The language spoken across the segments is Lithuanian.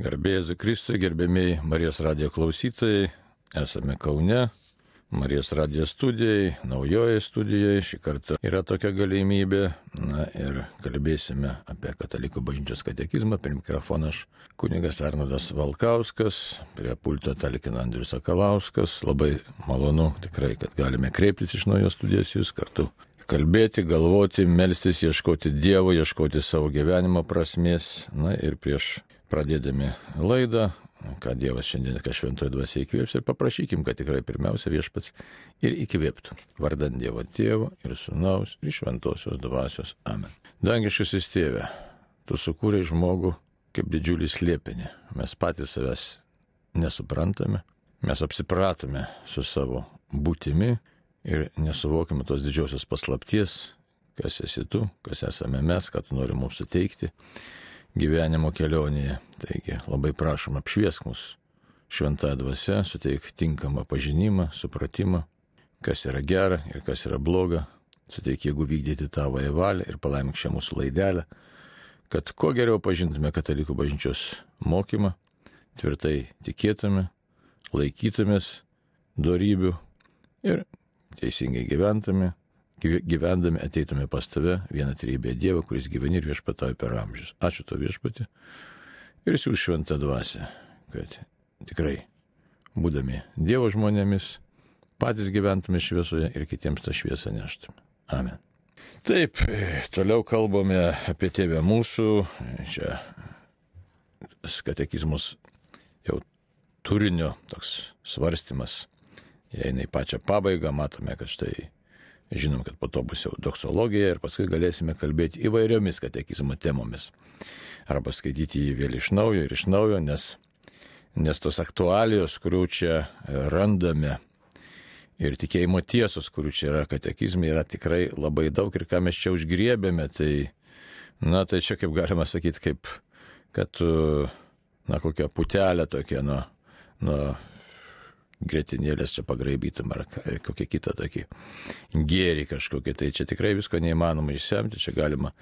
Garbėjai Kristui, gerbėmiai Marijos radijo klausytojai, esame Kaune, Marijos radijo studijai, naujoje studijoje, šį kartą yra tokia galimybė, na ir kalbėsime apie katalikų bažnyčios katekizmą, prie mikrofono aš kunigas Arnodas Valkauskas, prie pulto talkina Andrius Sakalauskas, labai malonu tikrai, kad galime kreiptis iš naujos studijos jūs kartu kalbėti, galvoti, melstis, ieškoti Dievo, ieškoti savo gyvenimo prasmės. Na ir prieš pradėdami laidą, ką Dievas šiandien, ką šventoji dvasia įkvėps ir paprašykim, kad tikrai pirmiausia viešpats ir įkvėptų. Vardant Dievo Tėvo ir Sūnaus ir Šventosios dvasios. Amen. Dangiškasis tėve, tu sukūrei žmogų kaip didžiulį slėpinį. Mes patys savęs nesuprantame, mes apsipratome su savo būtimi ir nesuvokime tos didžiosios paslapties, kas esi tu, kas esame mes, ką tu nori mums suteikti gyvenimo kelionėje. Taigi labai prašom apšviesk mus šventąją dvasę, suteik tinkamą pažinimą, supratimą, kas yra gera ir kas yra bloga, suteik jėgų vykdyti tavo įvalę ir palaimink šią mūsų laidelę, kad kuo geriau pažintume katalikų bažnyčios mokymą, tvirtai tikėtume, laikytumės darybių ir teisingai gyventume, gyvendami ateitume pas tave, vieną trybę Dievą, kuris gyveni ir viešpatauja per amžius. Ačiū to viešpati ir siūs šventą dvasę, kad tikrai, būdami Dievo žmonėmis, patys gyventume šviesoje ir kitiems tą šviesą neštume. Amen. Taip, toliau kalbame apie tėvę mūsų, čia katekizmus jau turinio toks svarstymas, jei į pačią pabaigą matome, kad štai Žinom, kad po to bus jau doksologija ir paskui galėsime kalbėti įvairiomis katekizmo temomis. Arba skaityti jį vėl iš naujo ir iš naujo, nes, nes tos aktualijos, kurių čia randame ir tikėjimo tiesos, kurių čia yra katekizmai, yra tikrai labai daug ir ką mes čia užgriebėme, tai, na, tai čia kaip galima sakyti, kaip, kad, na, kokia putelė tokia nuo, nuo gretinėlės čia pagraibytum ar kokią kitą tokį gėrį kažkokį. Tai čia tikrai visko neįmanoma išsemti, čia galima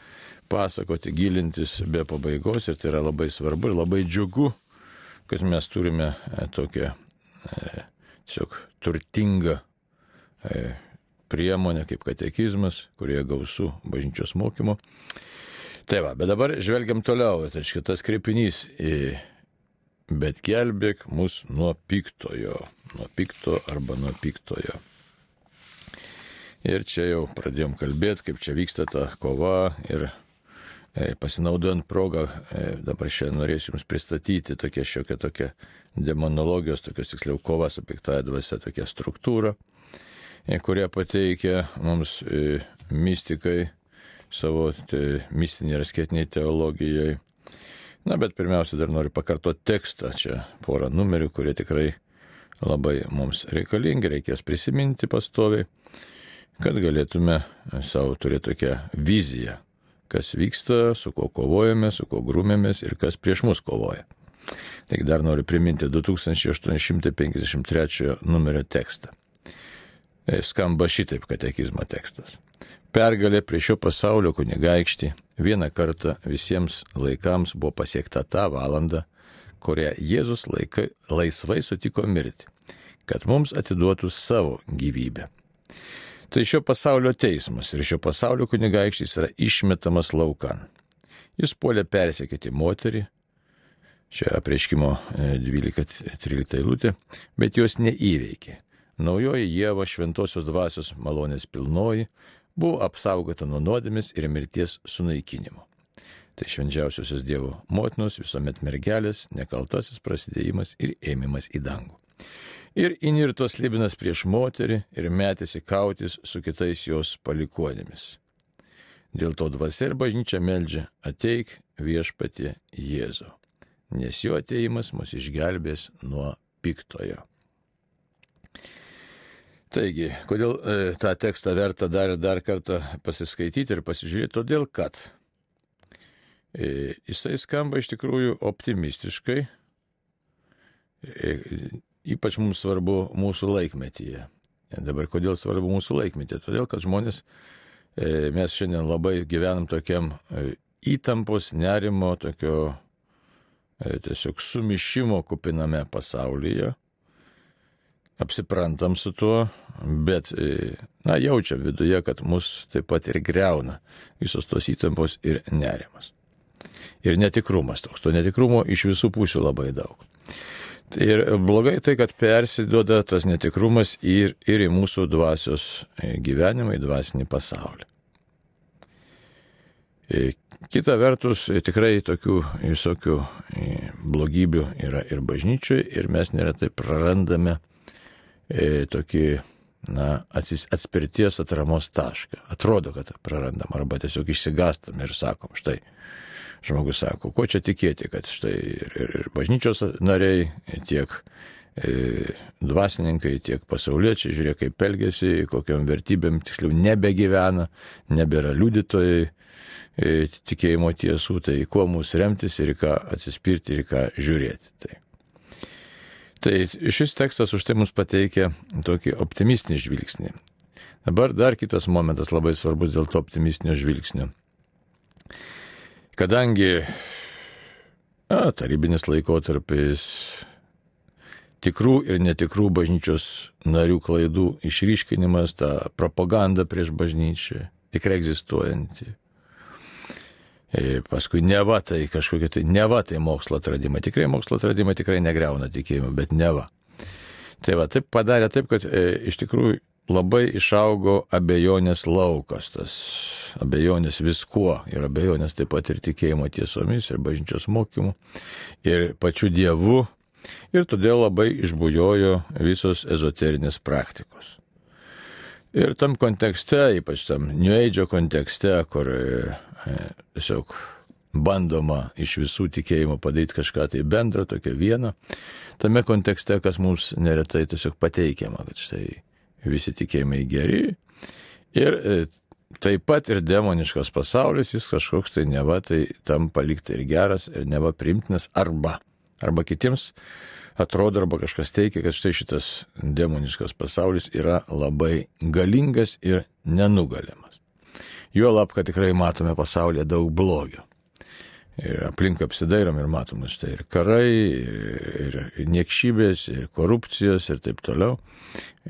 pasakoti, gilintis be pabaigos ir tai yra labai svarbu ir labai džiugu, kad mes turime e, tokią e, tiesiog turtingą e, priemonę kaip katekizmas, kurie gausų bažnyčios mokymo. Tai va, bet dabar žvelgiam toliau, tai šitas kreipinys į bet gelbėk mus nuo piktojo, nuo pikto arba nuo piktojo. Ir čia jau pradėjom kalbėti, kaip čia vyksta ta kova ir e, pasinaudojant progą, e, dabar šiandien norėsiu Jums pristatyti tokia šiokia tokia demonologijos, tokios tiksliau kova su piktaja dvasia, tokia struktūra, e, kurią pateikia mums mystikai savo mistinėje ir skėtiniai teologijoje Na, bet pirmiausia, dar noriu pakartoti tekstą. Čia porą numerių, kurie tikrai labai mums reikalingi, reikės prisiminti pastoviai, kad galėtume savo turėti tokią viziją, kas vyksta, su kuo kovojame, su kuo grūmėmės ir kas prieš mus kovoja. Tik dar noriu priminti 2853 numerio tekstą. E, skamba šitaip katekizmo tekstas. Pergalė prieš šio pasaulio kunigaikštį vieną kartą visiems laikams buvo pasiekta tą valandą, kurią Jėzus laikai, laisvai sutiko mirti, kad mums atiduotų savo gyvybę. Tai šio pasaulio teismas ir šio pasaulio kunigaikštis yra išmetamas laukan. Jis puolė persekėti moterį, čia apreiškimo 12-13 e, eilutė, bet jos neįveikė. Naujoji Jėva šventosios dvasios malonės pilnoji buvo apsaugota nuo nuodėmis ir mirties sunaikinimo. Tai švenčiausiosios Dievo motinos visuomet mergelės, nekaltasis prasidėjimas ir ėmimas į dangų. Ir inirtos libinas prieš moterį ir metėsi kautis su kitais jos palikonėmis. Dėl to dvasia ir bažnyčia meldžia ateik viešpatie Jėzo, nes jo ateimas mus išgelbės nuo piktojo. Taigi, kodėl e, tą tekstą verta dar ir dar kartą pasiskaityti ir pasižiūrėti? Todėl, kad e, jisai skamba iš tikrųjų optimistiškai, e, ypač mums svarbu mūsų laikmetyje. Dabar kodėl svarbu mūsų laikmetyje? Todėl, kad žmonės, e, mes šiandien labai gyvenam tokiam e, įtampos, nerimo, tokio e, tiesiog sumišimo kupiname pasaulyje, apsiprantam su tuo, bet, e, na, jaučiam viduje, kad mus taip pat ir greuna visos tos įtampos ir nerimas. Ir netikrumas toks, to netikrumo iš visų pusių labai daug. Ir blogai tai, kad persiduoda tas netikrumas ir, ir į mūsų dvasios e, gyvenimą, į dvasinį pasaulį. Kita vertus, tikrai tokių visokių blogybių yra ir bažnyčiai ir mes neretai prarandame e, tokį na, atsis, atspirties atramos tašką. Atrodo, kad prarandam arba tiesiog išsigastam ir sakom, štai, žmogus sako, ko čia tikėti, kad štai ir, ir, ir bažnyčios nariai, tiek e, dvasininkai, tiek pasauliečiai, žiūrėk, kaip elgesi, kokiam vertybėm tiksliau nebegyvena, nebėra liudytojai e, tikėjimo tiesų, tai kuo mūsų remtis ir ką atsispirti ir ką žiūrėti. Tai. Tai šis tekstas už tai mums pateikia tokį optimistinį žvilgsnį. Dabar dar kitas momentas labai svarbus dėl to optimistinio žvilgsnio. Kadangi a, tarybinis laikotarpis, tikrų ir netikrų bažnyčios narių klaidų išryškinimas, ta propaganda prieš bažnyčią, tikrai egzistuojanti, paskui neva tai kažkokie tai, neva tai mokslo atradimai. Tikrai mokslo atradimai tikrai negreuna tikėjimą, bet neva. Tai va, taip padarė taip, kad e, iš tikrųjų labai išaugo abejonės laukas, tas abejonės viskuo ir abejonės taip pat ir tikėjimo tiesomis ir bažnyčios mokymu ir pačiu Dievu ir todėl labai išbujojo visos ezoterinės praktikos. Ir tam kontekste, ypač tam New Age kontekste, kur E, tiesiog bandoma iš visų tikėjimų padaryti kažką tai bendro, tokia viena. Tame kontekste, kas mums neretai tiesiog pateikiama, kad štai visi tikėjimai geri. Ir e, taip pat ir demoniškas pasaulis, jis kažkoks tai neva tai tam palikti ir geras, ir neva primtinas, arba, arba kitiems atrodo, arba kažkas teikia, kad štai šitas demoniškas pasaulis yra labai galingas ir nenugalimas. Juolab, kad tikrai matome pasaulyje daug blogio. Ir aplink apsidairom ir matom štai ir karai, ir, ir niekšybės, ir korupcijos ir taip toliau.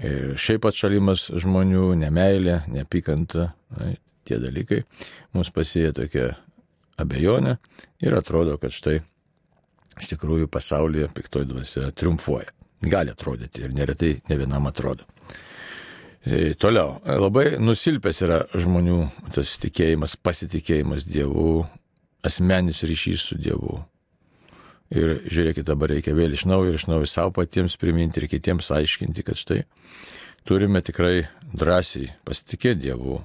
Ir šiaip atšalimas žmonių, nemailė, nepykanta, na, tie dalykai mums pasieja tokia abejonė ir atrodo, kad štai iš tikrųjų pasaulyje piktoji dvasia triumfuoja. Gali atrodyti ir neretai ne vienam atrodo. E, toliau, e, labai nusilpęs yra žmonių tas tikėjimas, pasitikėjimas Dievu, asmenis ryšys su Dievu. Ir žiūrėkit, dabar reikia vėl iš naujo ir iš naujo savo patiems priminti ir kitiems aiškinti, kad štai turime tikrai drąsiai pasitikėti Dievu,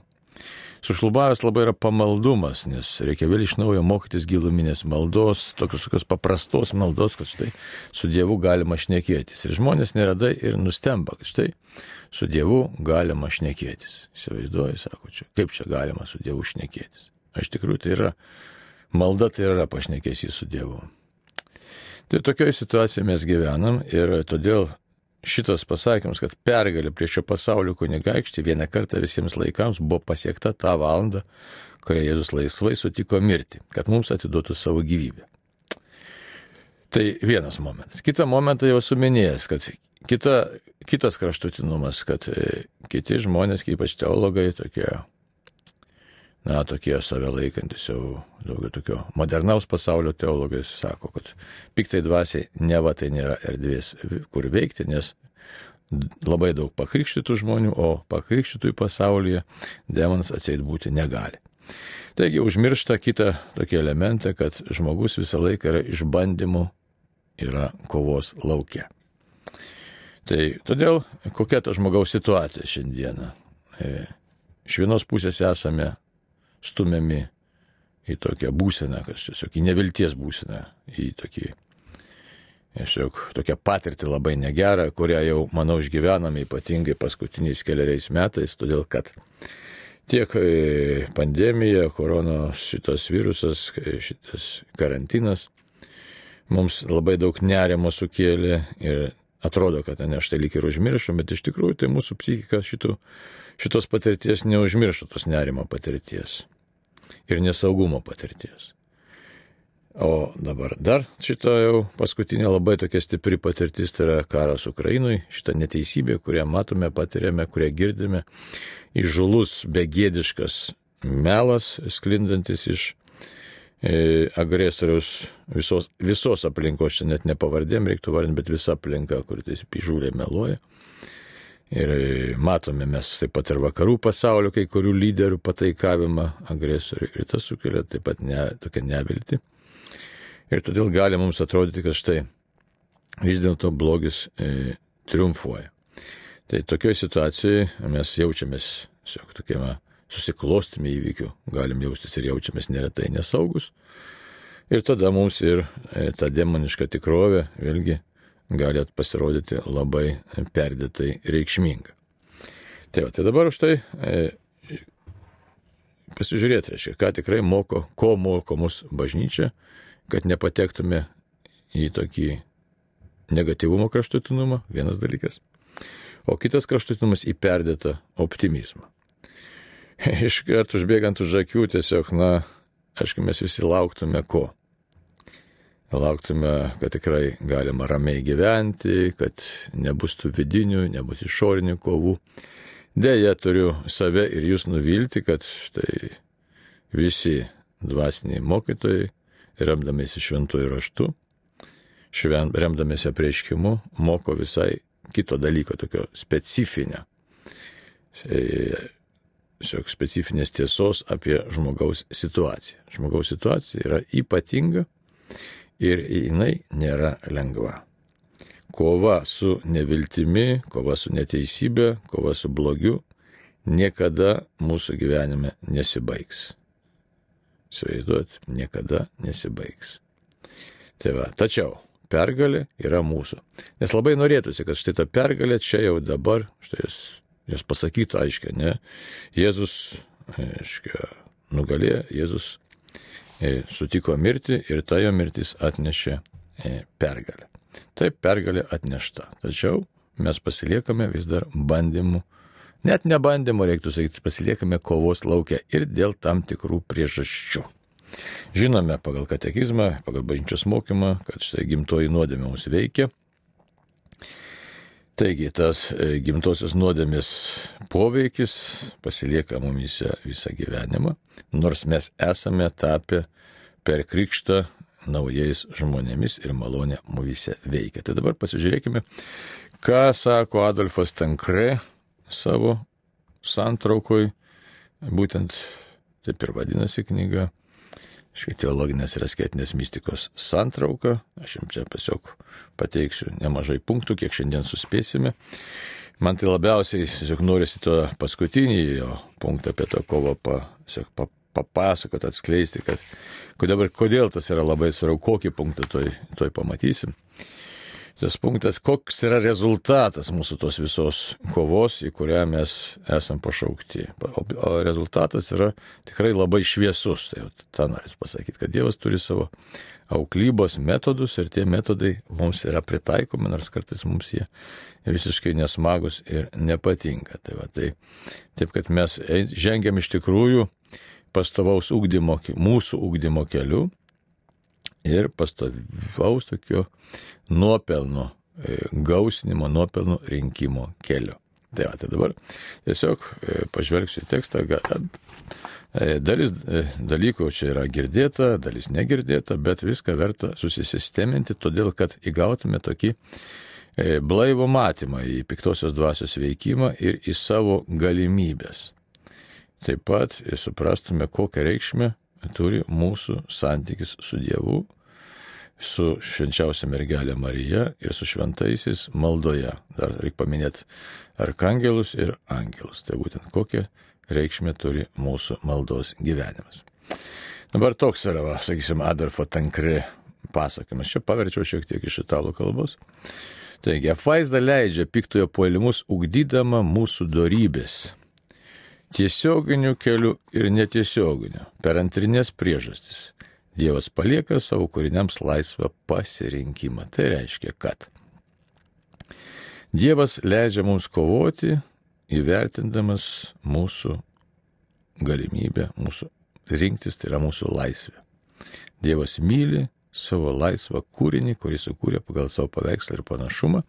sušlubavęs labai yra pamaldumas, nes reikia vėl iš naujo mokytis giluminės maldos, tokios, tokios paprastos maldos, kad štai su Dievu galima šnekėtis. Ir žmonės neradai ir nustemba, kad štai su Dievu galima šnekėtis. Įsivaizduoju, sako, čia, kaip čia galima su Dievu šnekėtis. Iš tikrųjų, tai yra malda, tai yra pašnekėsi su Dievu. Tai tokioje situacijoje mes gyvenam ir todėl šitas pasakymas, kad pergalė prieš šio pasaulio kunigaikštį vieną kartą visiems laikams buvo pasiekta tą valandą, kurią Jėzus laisvai sutiko mirti, kad mums atiduotų savo gyvybę. Tai vienas momentas. Kitą momentą jau suminėjęs, kad kita, kitas kraštutinumas, kad e, kiti žmonės, ypač teologai, tokie na, tokie save laikantis jau daugiau tokio modernaus pasaulio teologai sako, kad piktai dvasiai neva tai nėra erdvės, kur veikti, nes labai daug pakrikštytų žmonių, o pakrikštytųjų pasaulyje demonas atseit būti negali. Taigi užmiršta kitą tokį elementą, kad žmogus visą laiką yra išbandymų, yra kovos laukia. Tai todėl kokia ta žmogaus situacija šiandieną? E, iš vienos pusės esame stumiami į tokią būseną, kas tiesiog į nevilties būseną, į tokį, tiesiog tokią patirtį labai negerą, kurią jau, manau, išgyvename ypatingai paskutiniais keliariais metais, todėl kad tiek e, pandemija, koronos šitas virusas, e, šitas karantinas mums labai daug nerimo sukėlė ir atrodo, kad ne štai lyg ir užmiršom, bet iš tikrųjų tai mūsų psichika šitų, šitos patirties neužmiršo tos nerimo patirties ir nesaugumo patirties. O dabar dar šita jau paskutinė labai tokia stipri patirtis tai yra karas Ukrainui, šita neteisybė, kurią matome, patiriame, kurią girdime, išžulus begėdiškas melas, sklindantis iš e, agresoriaus visos, visos aplinkos, čia net ne pavardėm reiktų vardinti, bet visa aplinka, kur tai įžūliai meluoja. Ir matome mes taip pat ir vakarų pasaulio kai kurių lyderių pataikavimą agresoriui ir tas sukelia taip pat ne, tokią neviltį. Ir todėl gali mums atrodyti, kad štai vis dėlto blogis e, triumfuoja. Tai tokioje situacijoje mes jaučiamės tiesiog tokiame susiklostymė įvykių, galim jaustis ir jaučiamės neretai nesaugus. Ir tada mums ir e, ta demoniška tikrovė vėlgi gali pasirodyti labai perdėtai reikšminga. Tai, va, tai dabar už tai e, pasižiūrėti, reiškia, ką tikrai moko, ko moko mus bažnyčia kad nepatektume į tokį negatyvumo kraštutinumą, vienas dalykas, o kitas kraštutinumas į perdėtą optimizmą. Iškart užbėgant už akių tiesiog, na, aišku, mes visi lauktume ko? Lauktume, kad tikrai galima ramiai gyventi, kad nebus tų vidinių, nebus išorinių kovų. Deja, turiu save ir jūs nuvilti, kad štai visi dvasiniai mokytojai remdamėsi šventuoju raštu, švent, remdamėsi apreiškimu, moko visai kito dalyko, tokio specifinio, tiesiog specifinės tiesos apie žmogaus situaciją. Žmogaus situacija yra ypatinga ir jinai nėra lengva. Kova su neviltimi, kova su neteisybė, kova su blogiu niekada mūsų gyvenime nesibaigs įsivaizduot, niekada nesibaigs. Tai va, tačiau pergalė yra mūsų. Nes labai norėtųsi, kad štai ta pergalė čia jau dabar, štai jūs, jūs pasakytų aiškiai, ne? Jėzus, aiškiai, nugalėjo, Jėzus e, sutiko mirti ir ta jo mirtis atnešė e, pergalę. Taip pergalė atnešta. Tačiau mes pasiliekame vis dar bandymų Net nebandymų reiktų sakyti, pasiliekame kovos laukia ir dėl tam tikrų priežasčių. Žinome pagal katekizmą, pagal bažnyčios mokymą, kad štai gimtoji nuodėmė mus veikia. Taigi tas e, gimtosios nuodėmės poveikis pasilieka mumise visą gyvenimą, nors mes esame tapę per krikštą naujais žmonėmis ir malonė mumise veikia. Tai dabar pasižiūrėkime, ką sako Adolfas Tankre savo santraukoj, būtent taip ir vadinasi knyga, šiek teologinės ir asketinės mystikos santrauka. Aš jums čia tiesiog pateiksiu nemažai punktų, kiek šiandien suspėsime. Man tai labiausiai tiesiog norisi to paskutinį jo punktą apie to kovą pa, pa, papasakoti, atskleisti, kad kodėl, kodėl tas yra labai svarbu, kokį punktą toj, toj pamatysim tas punktas, koks yra rezultatas mūsų tos visos kovos, į kurią mes esam pašaukti. O rezultatas yra tikrai labai šviesus. Tai tą noriu pasakyti, kad Dievas turi savo auklybos metodus ir tie metodai mums yra pritaikomi, nors kartais mums jie visiškai nesmagus ir nepatinka. Tai va, tai, taip, kad mes žengiam iš tikrųjų pastovaus ūkdymo, mūsų ūkdymo keliu ir pastovaus tokio nuopelno e, gausinimo, nuopelnų rinkimo keliu. Tai, va, tai dabar tiesiog e, pažvelgsiu tekstą, e, dalis dalykų čia yra girdėta, dalis negirdėta, bet viską verta susisisteminti, todėl kad įgautume tokį blaivų matymą į piktosios dvasios veikimą ir į savo galimybės. Taip pat suprastume, kokią reikšmę turi mūsų santykis su Dievu, su švenčiausia mergelė Marija ir su šventaisiais maldoje. Dar reikia paminėti arkangelus ir angelus. Tai būtent kokią reikšmę turi mūsų maldos gyvenimas. Dabar toks yra, va, sakysim, Adolfo Tankri pasakymas. Čia paverčiau šiek tiek iš italų kalbos. Taigi, apvaizda leidžia piktojo puolimus, ugdydama mūsų darybės tiesioginių kelių ir netiesioginių, per antrinės priežastis. Dievas palieka savo kūriniams laisvą pasirinkimą. Tai reiškia, kad Dievas leidžia mums kovoti, įvertindamas mūsų galimybę, mūsų rinktis, tai yra mūsų laisvė. Dievas myli savo laisvą kūrinį, kurį sukūrė pagal savo paveikslą ir panašumą.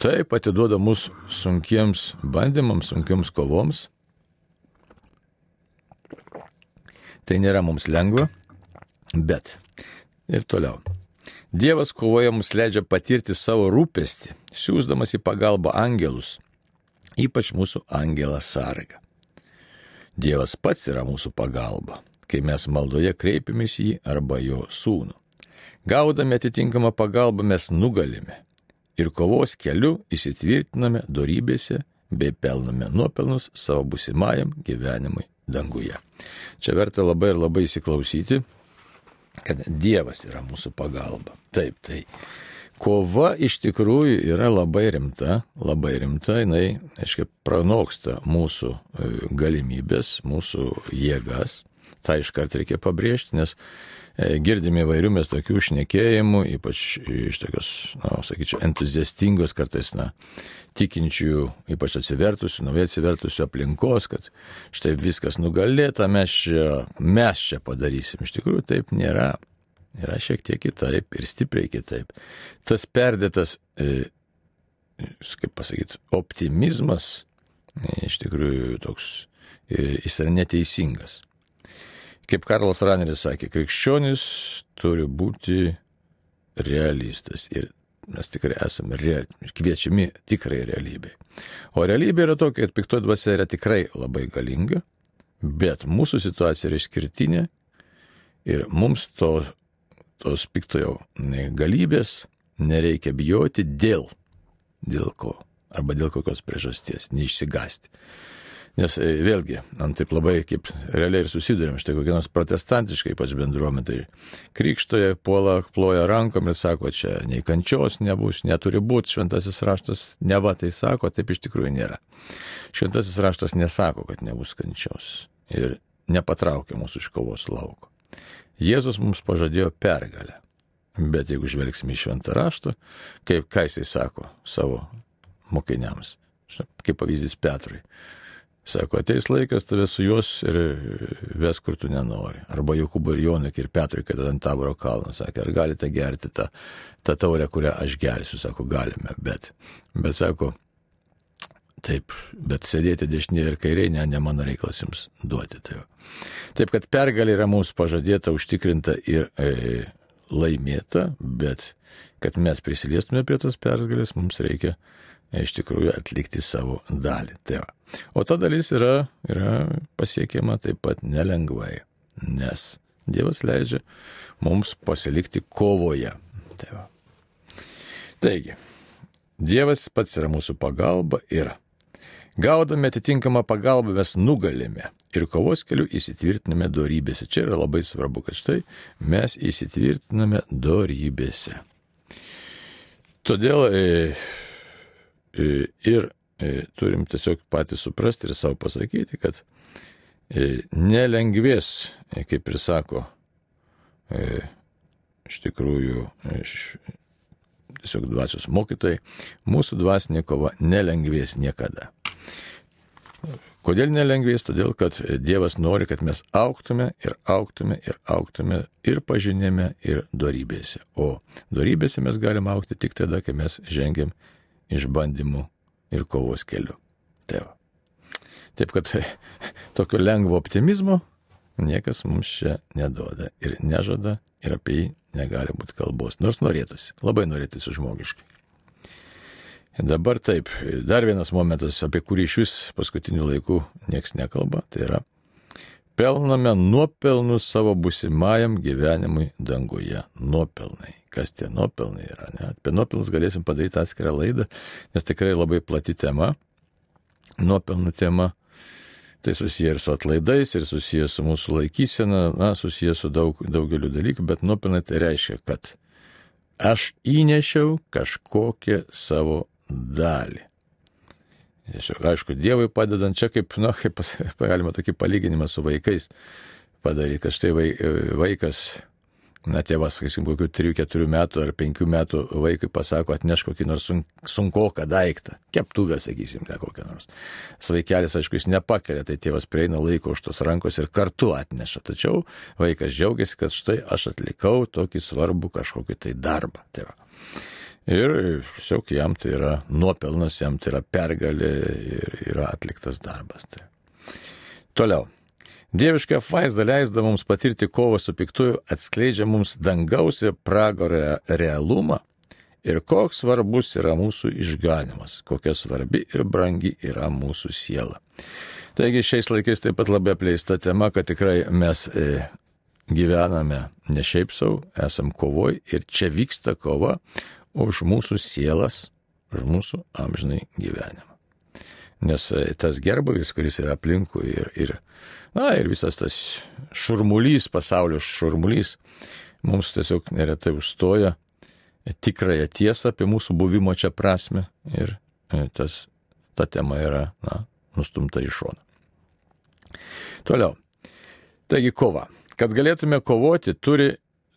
Taip atiduoda mus sunkiems bandymams, sunkiems kovoms. Tai nėra mums lengva, bet ir toliau. Dievas kovoje mums leidžia patirti savo rūpestį, siūsdamas į pagalbą angelus, ypač mūsų angelą sargą. Dievas pats yra mūsų pagalba, kai mes maldoje kreipiamės į jį arba jo sūnų. Gaudami atitinkamą pagalbą mes nugalime ir kovos keliu įsitvirtiname darybėse bei pelname nuopelnus savo busimajam gyvenimui danguje. Čia verta labai ir labai įsiklausyti, kad Dievas yra mūsų pagalba. Taip, tai kova iš tikrųjų yra labai rimta, labai rimta, jinai, aiškiai, pranoksta mūsų e, galimybės, mūsų jėgas. Ta iškart reikia pabrėžti, nes girdime įvairių mes tokių šnekėjimų, ypač iš tokios, na, sakyčiau, entuziastingos kartais, na, tikinčių, ypač atsivertusių, naujai atsivertusių aplinkos, kad štai viskas nugalėta, mes čia, mes čia padarysim. Iš tikrųjų taip nėra. Yra šiek tiek kitaip ir stipriai kitaip. Tas perdėtas, e, kaip pasakyti, optimizmas, e, iš tikrųjų toks, e, jis yra neteisingas. Kaip Karlas Raneris sakė, krikščionis turi būti realistas ir mes tikrai esame real, kviečiami tikrai realybei. O realybė yra tokia, kad piktoji dvasia yra tikrai labai galinga, bet mūsų situacija yra išskirtinė ir mums to, tos piktojo galybės nereikia bijoti dėl, dėl ko, arba dėl kokios priežasties, neišsigasti. Nes e, vėlgi, ant taip labai kaip realiai ir susidurėm, štai kokia nors protestantiškai ypač bendruomenė, tai krikštoje puola, ploja rankom ir sako, čia nei kančios nebus, neturi būti, šventasis raštas neva tai sako, taip iš tikrųjų nėra. Šventasis raštas nesako, kad nebus kančios ir nepatraukia mūsų iš kovos lauko. Jėzus mums pažadėjo pergalę. Bet jeigu žvelgsime į šventą raštą, kaip ką jisai sako savo mokiniams, kaip pavyzdys Petrui, Sako, ateis laikas tave su juos ir ves, kur tu nenori. Arba Jokūbai ir Jonai ir Petrui, kad ant Taboro kalno sakė, ar galite gerti tą, tą taurę, kurią aš gersiu. Sako, galime, bet, bet sako, taip, bet sėdėti dešinėje ir kairėje, ne, ne mano reikalas jums duoti. Tai taip, kad pergalė yra mums pažadėta, užtikrinta ir e, laimėta, bet kad mes prisiliestume prie tos pergalės, mums reikia iš tikrųjų atlikti savo dalį. Tai va. O ta dalis yra, yra pasiekiama taip pat nelengvai, nes Dievas leidžia mums pasilikti kovoje. Tai va. Taigi, Dievas pats yra mūsų pagalba ir gaudami atitinkamą pagalbą mes nugalime ir kovos keliu įsitvirtiname dorybėse. Čia yra labai svarbu, kad štai mes įsitvirtiname dorybėse. Todėl e, E, ir e, turim tiesiog patys suprasti ir savo pasakyti, kad e, nelengvės, kaip ir sako, iš tikrųjų, iš, tiesiog dvasios mokytojai, mūsų dvasinė kova nelengvės niekada. Kodėl nelengvės? Todėl, kad Dievas nori, kad mes auktume ir auktume ir auktume ir pažinėme ir darybėse. O darybėse mes galime aukti tik tada, kai mes žengiam išbandymų ir kovos keliu. Tai va. Taip kad tokio lengvo optimizmo niekas mums čia neduoda ir nežada ir apie jį negali būti kalbos, nors norėtųsi, labai norėtųsi žmogiškai. Dabar taip, dar vienas momentas, apie kurį iš vis paskutiniu laiku nieks nekalba, tai yra pelname nuopelnus savo busimajam gyvenimui danguje. Nuopelnai. Kas tie nuopelnai yra? Ne? Apie nuopelnus galėsim padaryti atskirą laidą, nes tikrai labai plati tema. Nuopelnų tema. Tai susiję ir su atlaidais, ir susiję su mūsų laikysena, na, susiję su daug, daugeliu dalykų, bet nuopelnai tai reiškia, kad aš įnešiau kažkokią savo dalį. Tiesiog, aišku, Dievui padedant čia kaip, na, kaip galima tokį palyginimą su vaikais padaryti, kad štai vaikas na tėvas, sakysim, kokių 3-4 metų ar 5 metų vaikui pasako, atneš kokį nors sunkoką daiktą, keptuvę, sakysim, ne kokią nors. Svaikelis, aišku, jis nepakelia, tai tėvas prieina laiko už tos rankos ir kartu atneša. Tačiau vaikas džiaugiasi, kad štai aš atlikau tokį svarbų kažkokį tai darbą. Tai. Ir tiesiog jam tai yra nuopelnas, jam tai yra pergalė ir yra atliktas darbas. Tai. Toliau. Dieviška apvaizda leisda mums patirti kovą su piktuoju, atskleidžia mums dangaus ir pragaro realumą ir koks svarbus yra mūsų išganimas, kokia svarbi ir brangi yra mūsų siela. Taigi šiais laikais taip pat labai apleista tema, kad tikrai mes e, gyvename ne šiaip savo, esam kovoj ir čia vyksta kova už mūsų sielas, už mūsų amžinai gyvenimą. Nes e, tas gerbuvis, kuris yra aplinkui ir, ir Na ir visas tas šurmulys, pasaulio šurmulys, mums tiesiog neretai užstoja tikrąją tiesą apie mūsų buvimo čia prasme ir e, tas, ta tema yra na, nustumta į šoną. Toliau. Taigi kova. Kad galėtume kovoti, turi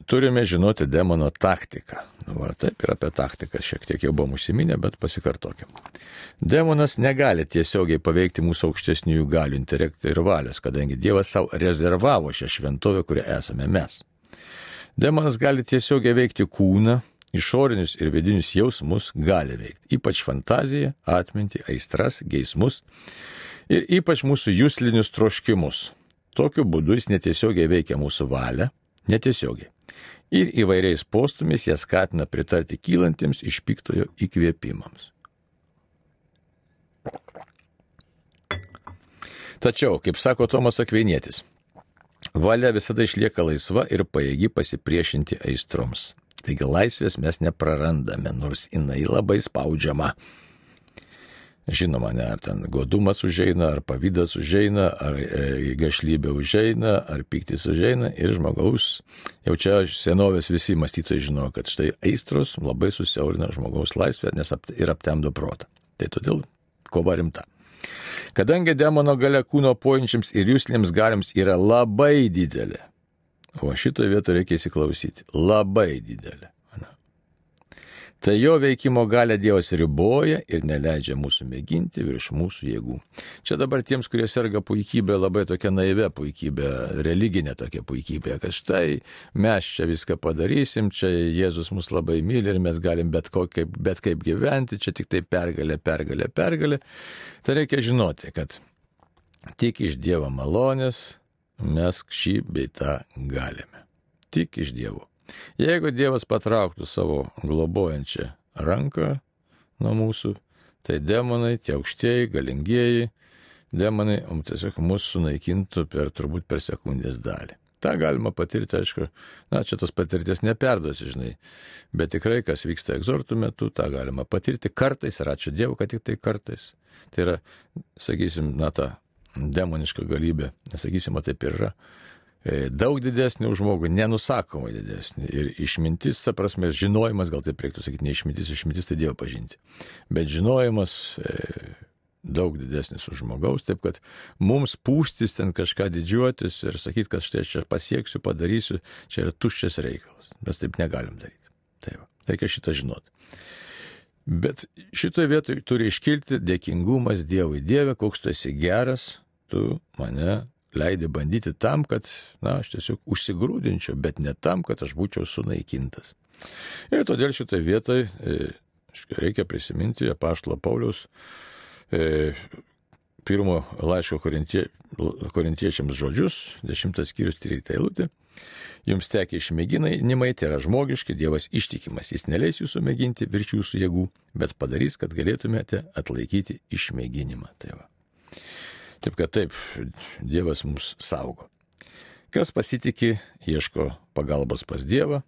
turime žinoti demono taktiką. Dabar taip ir apie taktiką šiek tiek jau buvom užsiminę, bet pasikartokim. Demonas negali tiesiogiai paveikti mūsų aukštesniųjų galių, intelekto ir valios, kadangi Dievas savo rezervavo šią šventovę, kurioje esame mes. Demonas gali tiesiogiai veikti kūną, išorinius ir vidinius jausmus gali veikti, ypač fantaziją, atmintį, aistras, geismus ir ypač mūsų jūslinius troškimus. Tokiu būdu jis netiesiogiai veikia mūsų valią, netiesiogiai ir įvairiais postumis jie skatina pritarti kylantiems iš piktojo įkvėpimams. Tačiau, kaip sako Tomas Akvienietis, valia visada išlieka laisva ir paėgi pasipriešinti aistroms. Taigi laisvės mes neprarandame, nors jinai labai spaudžiama. Žinoma, ne, ar ten godumas užeina, ar pavydas užeina, ar e, gašlybė užeina, ar piktis užeina ir žmogaus, jau čia senovės visi mąstytojai žino, kad štai aistros labai susiaurina žmogaus laisvę nes ap, ir aptemdo protą. Tai todėl kova rimta. Kadangi demono gale kūno poinčiams ir jūslėms galiams yra labai didelė, o šitoje vietoje reikia įsiklausyti, labai didelė. Tai jo veikimo galę Dievas riboja ir neleidžia mūsų mėginti virš mūsų jėgų. Čia dabar tiems, kurie serga puikybė, labai tokia naivė puikybė, religinė tokia puikybė, kad štai mes čia viską padarysim, čia Jėzus mus labai myli ir mes galim bet, kaip, bet kaip gyventi, čia tik tai pergalė, pergalė, pergalė. Tai reikia žinoti, kad tik iš Dievo malonės mes šį bei tą galime. Tik iš Dievo. Jeigu Dievas patrauktų savo globojančią ranką nuo mūsų, tai demonai, tie aukštieji, galingieji, demonai tiesiog mūsų sunaikintų per turbūt per sekundės dalį. Ta galima patirti, aišku, na, čia tos patirties neperduosi, žinai, bet tikrai, kas vyksta egzortų metu, tą galima patirti kartais ir ačiū Dievui, kad tik tai kartais. Tai yra, sakysim, na, ta demoniška galybė, nesakysim, taip ir yra daug didesnį už žmogų, nenusakomai didesnį. Ir išmintis, ta prasme, žinojimas, gal taip reiktų sakyti, ne išmintis, išmintis tai Dievo pažinti. Bet žinojimas e, daug didesnis už žmogaus, taip kad mums pūstis ten kažką didžiuotis ir sakyti, kad štai aš čia pasieksiu, padarysiu, čia yra tuščias reikalas. Mes taip negalim daryti. Taip, reikia šitą žinoti. Bet šitoje vietoje turi iškilti dėkingumas Dievui. Dieve, koks tu esi geras, tu mane leidai bandyti tam, kad, na, aš tiesiog užsigrūdinčiau, bet ne tam, kad aš būčiau sunaikintas. Ir todėl šitoje vietoje e, reikia prisiminti apaštalo Paulius e, pirmo laiško korintie, korintiečiams žodžius, 10 skyrius 13 eilutė. Jums tekia išmėginimai, tai yra žmogiški, Dievas ištikimas, jis neleis jūsų mėginti virš jūsų jėgų, bet padarys, kad galėtumėte atlaikyti išmėginimą. Tai va. Taip kad taip, Dievas mus saugo. Kas pasitikė, ieško pagalbos pas Dievą,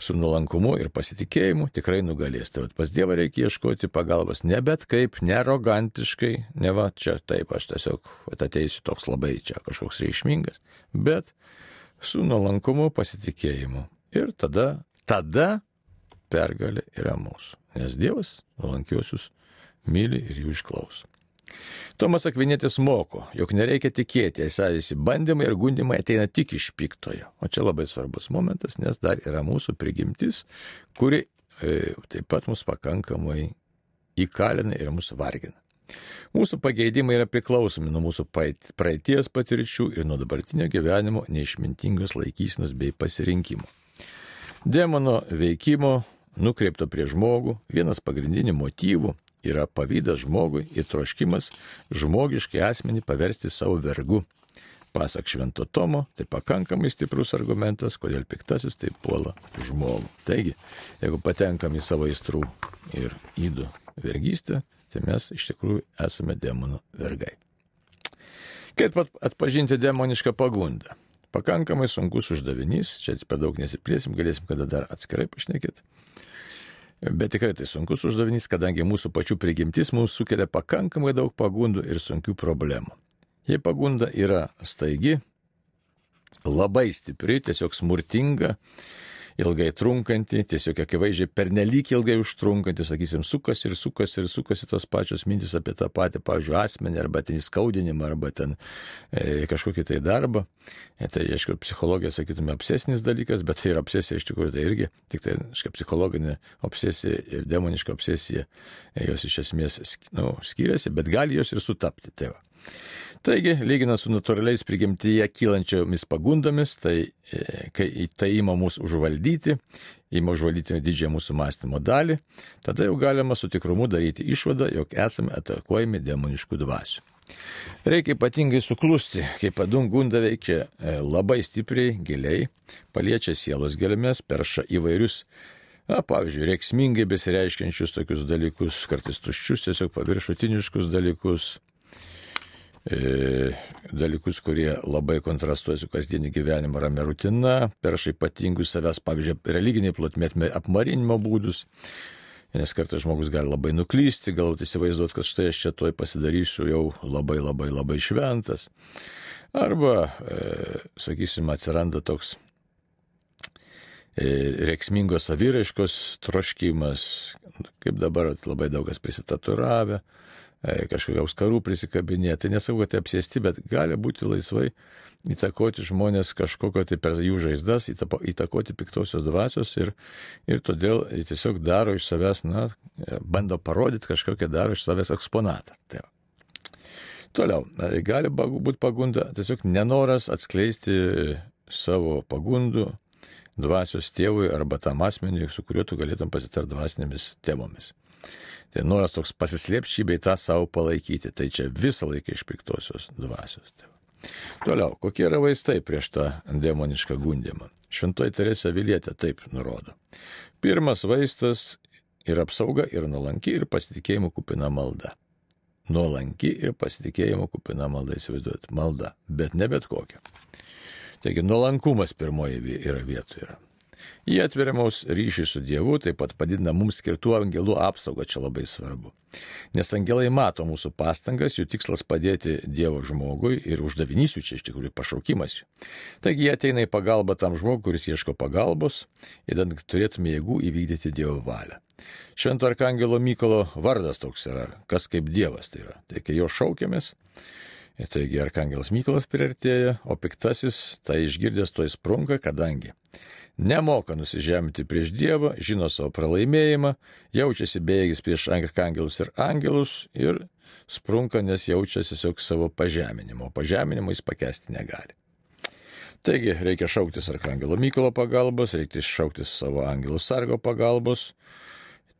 su nuolankumu ir pasitikėjimu tikrai nugalės. Tai pas Dievą reikia ieškoti pagalbos ne bet kaip, nerogantiškai, ne va čia taip, aš tiesiog ateisiu toks labai čia kažkoks reikšmingas, bet su nuolankumu, pasitikėjimu. Ir tada, tada pergalė yra mūsų. Nes Dievas nuolankiuosius myli ir jų išklauso. Tomas Akvinėtis moko, jog nereikia tikėti, esą visi bandymai ir gundimai ateina tik iš piktojo. O čia labai svarbus momentas, nes dar yra mūsų prigimtis, kuri e, taip pat mus pakankamai įkalina ir mus vargina. Mūsų pageidimai yra priklausomi nuo mūsų praeities patirčių ir nuo dabartinio gyvenimo neišmintingos laikysinos bei pasirinkimo. Demono veikimo nukreipto prie žmogų vienas pagrindinių motyvų yra pavydas žmogui ir troškimas žmogiškai asmenį paversti savo vergu. Pasak Švento Tomo, tai pakankamai stiprus argumentas, kodėl piktasis taip puola žmogų. Taigi, jeigu patenkam į savo įstrų ir įdų vergystę, tai mes iš tikrųjų esame demonų vergai. Kaip atpažinti demonišką pagundą? Pakankamai sunkus uždavinys, čia per daug nesiplėsim, galėsim kada dar atskirai pašnekėti. Bet tikrai tai sunkus uždavinys, kadangi mūsų pačių prigimtis mums sukelia pakankamai daug pagundų ir sunkių problemų. Jei pagunda yra staigi, labai stipri, tiesiog smurtinga, ilgai trunkanti, tiesiog akivaizdžiai pernelyg ilgai užtrunkanti, sakysim, sukasi ir sukasi ir sukasi tos pačios mintis apie tą patį, pavyzdžiui, asmenį arba ten įskaudinimą arba ten e, kažkokį tai darbą. E, tai, aišku, psichologija, sakytume, obsesinis dalykas, bet tai yra obsesija iš tikrųjų, tai irgi tik tai, aišku, psichologinė obsesija ir demoniška obsesija, e, jos iš esmės nu, skiriasi, bet gali jos ir sutapti. Tai va. Taigi, lyginant su natūraliais prigimtyje kylančiomis pagundomis, tai e, kai tai ima mūsų užvaldyti, ima užvaldyti didžiąją mūsų mąstymo dalį, tada jau galima su tikrumu daryti išvadą, jog esame atakuojami demoniškų dvasių. Reikia ypatingai suklusti, kai padungunda veikia e, labai stipriai, giliai, paliečia sielos gelmes, perša įvairius Na, pavyzdžiui, reiksmingai besireiškiančius tokius dalykus, kartais tuščius, tiesiog paviršutiniškus dalykus, dalykus, kurie labai kontrastuoja su kasdieniu gyvenimu, ramia rutina, perša ypatingus savęs, pavyzdžiui, religiniai plotmėtme apmarinimo būdus. Nes kartais žmogus gali labai nuklysti, galbūt įsivaizduoti, kad štai aš čia toj pasidarysiu jau labai labai labai šventas. Arba, e, sakysim, atsiranda toks e, reiksmingos saviraiškos troškimas, kaip dabar labai daugas prisitaturavę, E, kažkokiaus karų prisikabinėti. Tai nesakau, kad tai apsėsti, bet gali būti laisvai įtakoti žmonės kažkokio tai per jų žaizdas, įtakoti piktosios dvasios ir, ir todėl tiesiog daro iš savęs, na, bando parodyti kažkokią daro iš savęs eksponatą. Tai. Toliau, gali būti pagunda, tiesiog nenoras atskleisti savo pagundų dvasios tėvui arba tam asmeniui, su kuriuo tu galėtum pasitarti dvasinėmis temomis. Tai noras toks pasislėpti šį bei tą savo palaikyti. Tai čia visą laiką iš piktosios dvasios. Tai Toliau, kokie yra vaistai prieš tą demonišką gundimą? Šventoji Teresė Vilietė taip nurodo. Pirmas vaistas yra apsauga ir nuolanki ir pasitikėjimo kupina malda. Nuolanki ir pasitikėjimo kupina malda, įsivaizduojat, malda, bet ne bet kokia. Taigi nuolankumas pirmoji yra vietoje. Yra. Jie atveria mums ryšį su Dievu, taip pat padidina mums skirtų angelų apsaugą, čia labai svarbu. Nes angelai mato mūsų pastangas, jų tikslas padėti Dievo žmogui ir uždavinys jų čia iš tikrųjų pašaukimas. Taigi jie ateina į pagalbą tam žmogui, kuris ieško pagalbos, įdant turėtume jėgų įvykdyti Dievo valią. Švento arkangelo Mykolo vardas toks yra, kas kaip Dievas tai yra. Tai kai jo šaukiamės, Taigi arkangelas Mykolas priartėja, o piktasis tai išgirdęs to įsprunka, kadangi nemoka nusižemti prieš Dievą, žino savo pralaimėjimą, jaučiasi bejėgis prieš arkangelus ir angelus ir sprunka, nes jaučia tiesiog savo pažeminimo. Pažeminimo jis pakesti negali. Taigi reikia šauktis arkangelo Mykolo pagalbos, reikia šauktis savo angelų sargo pagalbos,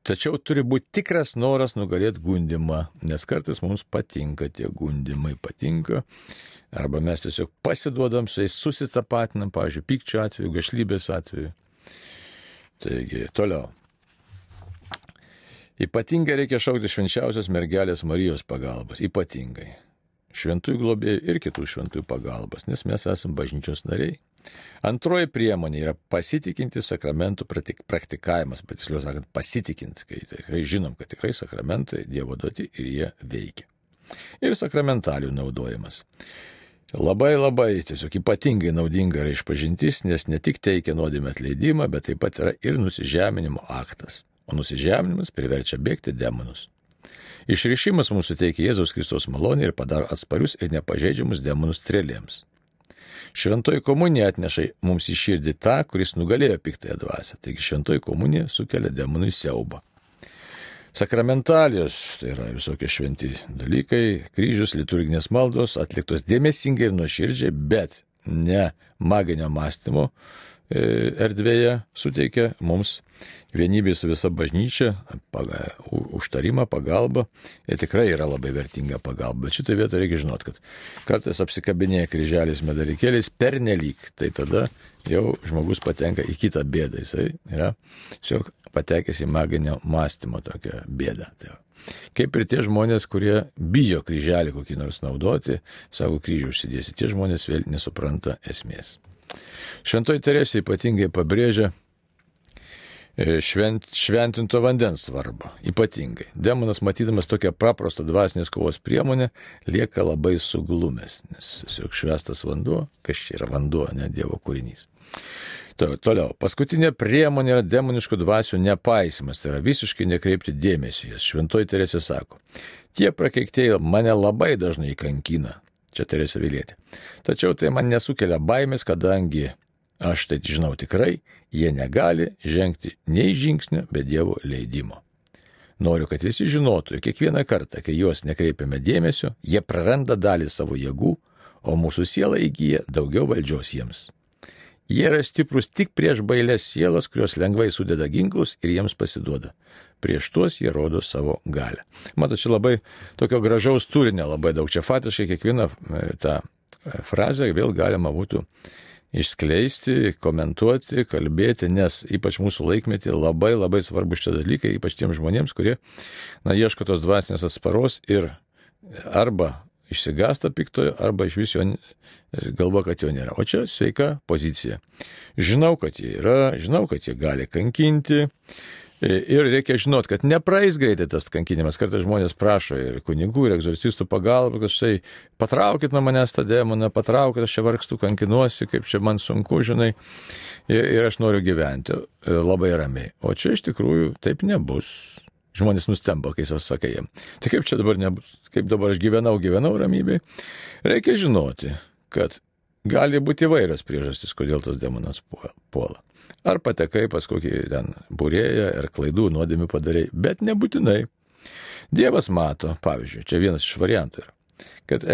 tačiau turi būti tikras noras nugalėti gundimą, nes kartais mums patinka tie gundimai, patinka Arba mes tiesiog pasiduodam su jais, susitapatinam, pavyzdžiui, pykčio atveju, gašlybės atveju. Taigi, toliau. Ypatingai reikia šaukti švenčiausios mergelės Marijos pagalbos. Ypatingai. Šventųjų globėjų ir kitų šventųjų pagalbos, nes mes esame bažnyčios nariai. Antroji priemonė yra pasitikinti sakramentų praktikavimas, bet tiksliau sakant, pasitikinti, kai tikrai žinom, kad tikrai sakramentai Dievo duoti ir jie veikia. Ir sakramentalių naudojimas. Labai labai tiesiog ypatingai naudinga yra išpažintis, nes ne tik teikia nuodėmę atleidimą, bet taip pat yra ir nusižeminimo aktas. O nusižeminimas priverčia bėgti demonus. Išrišimas mums suteikia Jėzaus Kristos malonę ir padaro atsparius ir nepažeidžiamus demonų strėlėms. Šventoji komunija atneša mums į širdį tą, kuris nugalėjo piktąją dvasę. Taigi šventoji komunija sukelia demonui siaubą. Sakramentalijos, tai yra visokie šventi dalykai, kryžius, liturginės maldos atliktos dėmesingai ir nuoširdžiai, bet ne maginio mąstymo erdvėje suteikia mums vienybė su visa bažnyčia, paga, užtarimą, pagalbą. Ir tikrai yra labai vertinga pagalba. Bet šitą vietą reikia žinot, kad kartais apsikabinėja kryželis medalikėliais pernelyg, tai tada jau žmogus patenka į kitą bėdą. Jisai yra tiesiog patekęs į maginio mąstymo tokią bėdą. Tai Kaip ir tie žmonės, kurie bijo kryželį kokį nors naudoti, savo kryžių užsidėsi, tie žmonės vėl nesupranta esmės. Šventoji Teresė ypatingai pabrėžia E, švent, šventinto vandens svarbą. Ypatingai. Demonas, matydamas tokią paprastą dvasinės kovos priemonę, lieka labai suglumęs, nes tiesiog švestas vanduo, kas čia yra vanduo, ne Dievo kūrinys. Toliau, paskutinė priemonė yra demoniškų dvasių nepaisimas, tai yra visiškai nekreipti dėmesio jas. Šventoji Teresė sako, tie prakeiktieji mane labai dažnai kankina. Čia Teresė Vilėtė. Tačiau tai man nesukelia baimės, kadangi Aš tai žinau tikrai, jie negali žengti nei žingsnio be Dievo leidimo. Noriu, kad visi žinotų, jog kiekvieną kartą, kai juos nekreipiame dėmesio, jie praranda dalį savo jėgų, o mūsų siela įgyja daugiau valdžios jiems. Jie yra stiprus tik prieš bailės sielas, kurios lengvai sudeda ginklus ir jiems pasiduoda. Prieš tuos jie rodo savo galę. Matot, čia labai tokio gražaus turinio, labai daug. Čia fatiškai kiekvieną e, tą e, frazę vėl galima būtų išskleisti, komentuoti, kalbėti, nes ypač mūsų laikmetį labai labai svarbu šitie dalykai, ypač tiems žmonėms, kurie na, ieško tos dvasinės atsparos ir arba išsigasta piktojo, arba iš vis jo galvo, kad jo nėra. O čia sveika pozicija. Žinau, kad jie yra, žinau, kad jie gali kankinti, Ir reikia žinot, kad nepraeis greitai tas kankinimas. Kartais žmonės prašo ir kunigų, ir egzorcistų pagalbą, kad štai patraukit nuo manęs tą demoną, patraukit, aš čia vargstu, kankinuosi, kaip čia man sunku, žinai, ir, ir aš noriu gyventi e, labai ramiai. O čia iš tikrųjų taip nebus. Žmonės nustemba, kai sakai jam. Tai kaip čia dabar nebus, kaip dabar aš gyvenau, gyvenau ramybėj. Reikia žinoti, kad gali būti įvairios priežastys, kodėl tas demonas puola. Ar patekai pas kokį ten būrėją, ar klaidų, nuodėmių padarai, bet nebūtinai. Dievas mato, pavyzdžiui, čia vienas iš variantų yra, kad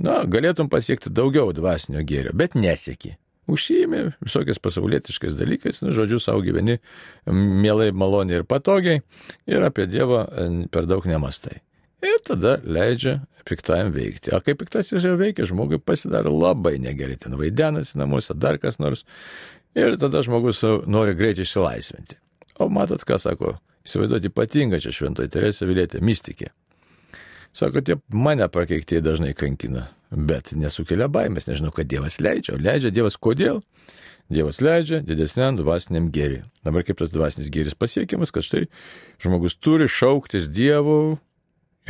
na, galėtum pasiekti daugiau dvasinio gėrio, bet nesieki. Užsijimi visokiais pasaulietiškais dalykais, nu, žodžiu, savo gyveni mielai, maloniai ir patogiai ir apie Dievą per daug nemastai. Ir tada leidžia piktajam veikti. O kai piktasis jau veikia, žmogui pasidaro labai negerai, ten vaidenasi namuose, dar kas nors. Ir tada žmogus nori greitai išsilaisvinti. O matot, ką sako, įsivaizduoti ypatinga čia šventoji Teresė Vilėtė, mystikė. Sako, tie mane prakeiktieji dažnai kankina, bet nesukelia baimės, nežinau, kad Dievas leidžia. O leidžia Dievas kodėl? Dievas leidžia didesniam dvasiniam gėriui. Dabar kaip tas dvasinis gėris pasiekiamas, kad štai žmogus turi šauktis Dievo,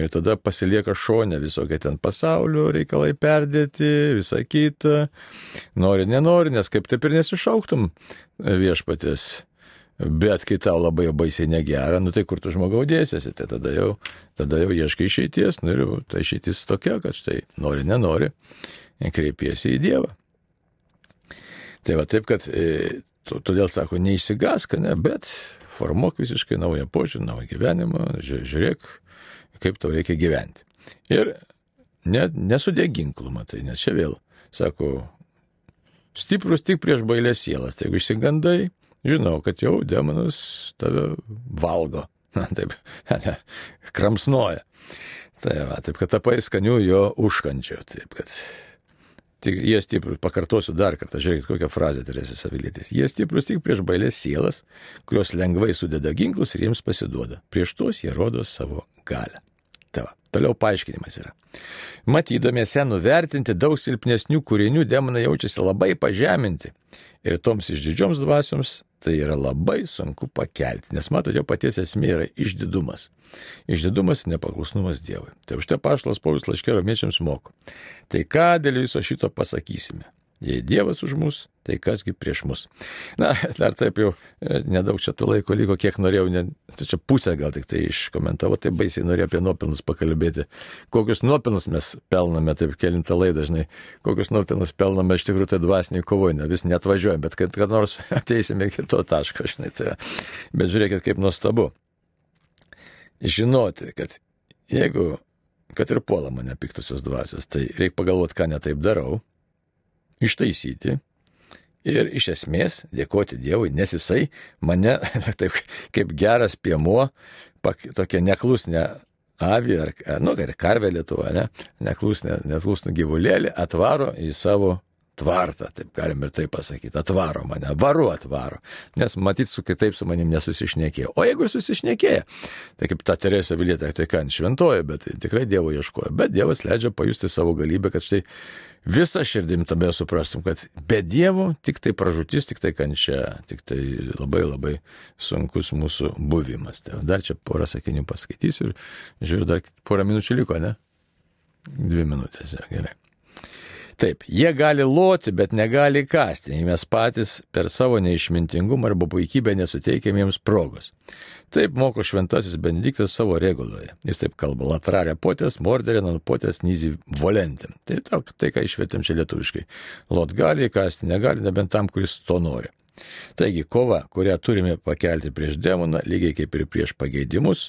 Ir tada pasilieka šonė visokie ten pasaulio reikalai perdėti, visa kita. Nori, nenori, nes kaip taip ir nesišauktum viešpatės. Bet kai tau labai baisiai negera, nu tai kur tu žmogau dėsiesi, tai tada jau, tada jau ieškai išeities, nu ir ta išeitis tokia, kad štai nori, nenori, kreipiesi į Dievą. Tai va taip, kad e, todėl sako, neišsigask, ne, bet formuok visiškai naują požiūrį, naują gyvenimą, žiūrėk, kaip tau reikia gyventi. Ir ne, nesudėk ginklų, matai, nes čia vėl, sako, stiprus tik prieš bailės sielas. Tai jeigu išsigandai, žinau, kad jau demonas tave valgo. Na, taip, kramsnoja. Tai va, taip, kad tapai skaniu jo užkančiu. Taip, kad tik, jie stiprus, pakartosiu dar kartą, žiūrėkit, kokią frazę turėsi savilėtis. Jie stiprus tik prieš bailės sielas, kurios lengvai sudeda ginklus ir jiems pasiduoda. Prieš tuos jie rodo savo galę. Toliau paaiškinimas yra. Matydamiesi nuvertinti daug silpnesnių kūrinių, demonai jaučiasi labai pažeminti. Ir toms išdidžioms dvasioms tai yra labai sunku pakelti, nes matote, jo paties esmė yra išdidumas. Išdidumas nepaklusnumas Dievui. Tai už tai paštas Paulius laiškė romiečiams moko. Tai ką dėl viso šito pasakysime? Jei Dievas už mus, tai kasgi prieš mus. Na, dar taip jau e, nedaug čia to laiko liko, kiek norėjau, ne, tai čia pusę gal tik tai iškomentavo, tai baisiai norėjau apie nuopelnus pakalbėti. Kokius nuopelnus mes pelname, taip kelintą laidą dažnai, kokius nuopelnus pelname iš tikrųjų tai dvasiniai kovoje, vis net važiuojame, bet kad, kad nors ateisime iki to taško, žinai, tai. Bet žiūrėkit, kaip nuostabu. Žinoti, kad jeigu, kad ir puola mane piktosios dvasios, tai reikia pagalvoti, ką netaip darau ištaisyti ir iš esmės dėkoti Dievui, nes jisai mane, taip kaip geras piemuo, pak, tokia neklusnė avį ar, nu, ar karvė Lietuva, ne, neklusnė, neklusnų gyvulėlį atvaro į savo tvartą, taip galim ir taip pasakyti, atvaro mane, varu atvaro, nes matyt, su kitaip su manim nesusišnekėjo. O jeigu ir susišnekėjo, tai kaip ta Teresė Vilietė, tai ką, šventoja, bet tikrai Dievo ieškojo, bet Dievas leidžia pajusti savo galybę, kad štai visą širdim tame suprastum, kad be Dievo tik tai pražutis, tik tai kančia, tik tai labai labai sunkus mūsų buvimas. Tai dar čia porą sakinių paskaitysiu ir žiūriu, dar porą minučių liko, ne? Dvi minutės, ja, gerai. Taip, jie gali loti, bet negali kasti, jei mes patys per savo neišmintingumą arba puikybę nesuteikėm jiems progos. Taip moko šventasis Benediktas savo reguloje. Jis taip kalba, latrarė potės, morderė, non potės, nyzi volentim. Tai tok, tai, ką išvietėm čia lietuviškai. Lot gali kasti, negali, nebent tam, kuris to nori. Taigi kova, kurią turime pakelti prieš demoną, lygiai kaip ir prieš pageidimus,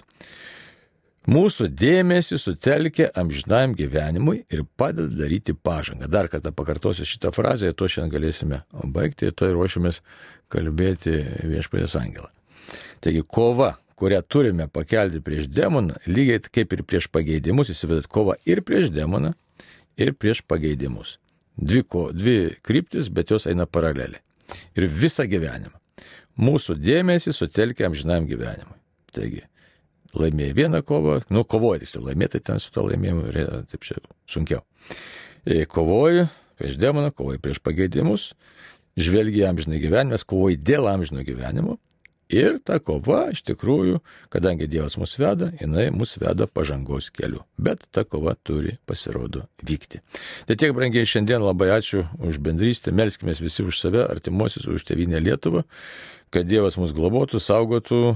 mūsų dėmesį sutelkia amžinam gyvenimui ir padeda daryti pažangą. Dar kartą pakartosiu šitą frazę ir to šiandien galėsime baigti ir to ir ruošiamės kalbėti viešpatės angelą. Taigi kova, kurią turime pakelti prieš demoną, lygiai kaip ir prieš pageidimus, įsivaizduot kova ir prieš demoną, ir prieš pageidimus. Dvi, ko, dvi kryptis, bet jos eina paraleliai. Ir visą gyvenimą. Mūsų dėmesį sutelkia amžinam gyvenimui. Taigi, laimėjai vieną kovą, nu, kovoji, tiksliau, laimėti ten su to laimėjimu, taip čia sunkiau. E, kovoji prieš demoną, kovoji prieš pageidimus, žvelgi amžinai gyvenimas, kovoji dėl amžino gyvenimo. Ir ta kova, iš tikrųjų, kadangi Dievas mus veda, jinai mus veda pažangos keliu. Bet ta kova turi, pasirodo, vykti. Tai tiek, brangiai, šiandien labai ačiū už bendrystę, melskime visi už save, artimuosius, už tevinę Lietuvą, kad Dievas mus globotų, saugotų,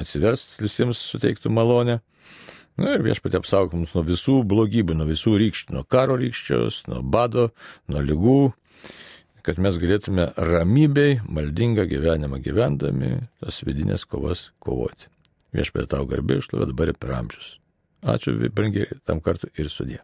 atsiverst visiems suteiktų malonę. Na ir viešpatė apsaugok mus nuo visų blogybių, nuo visų rykščių, nuo karo rykščios, nuo bado, nuo lygų, kad mes galėtume ramybei, maldingą gyvenimą gyvendami, tas vidinės kovas kovoti. Viešpatė tau garbė išlovė dabar ir per amžius. Ačiū, brangiai, tam kartu ir sudė.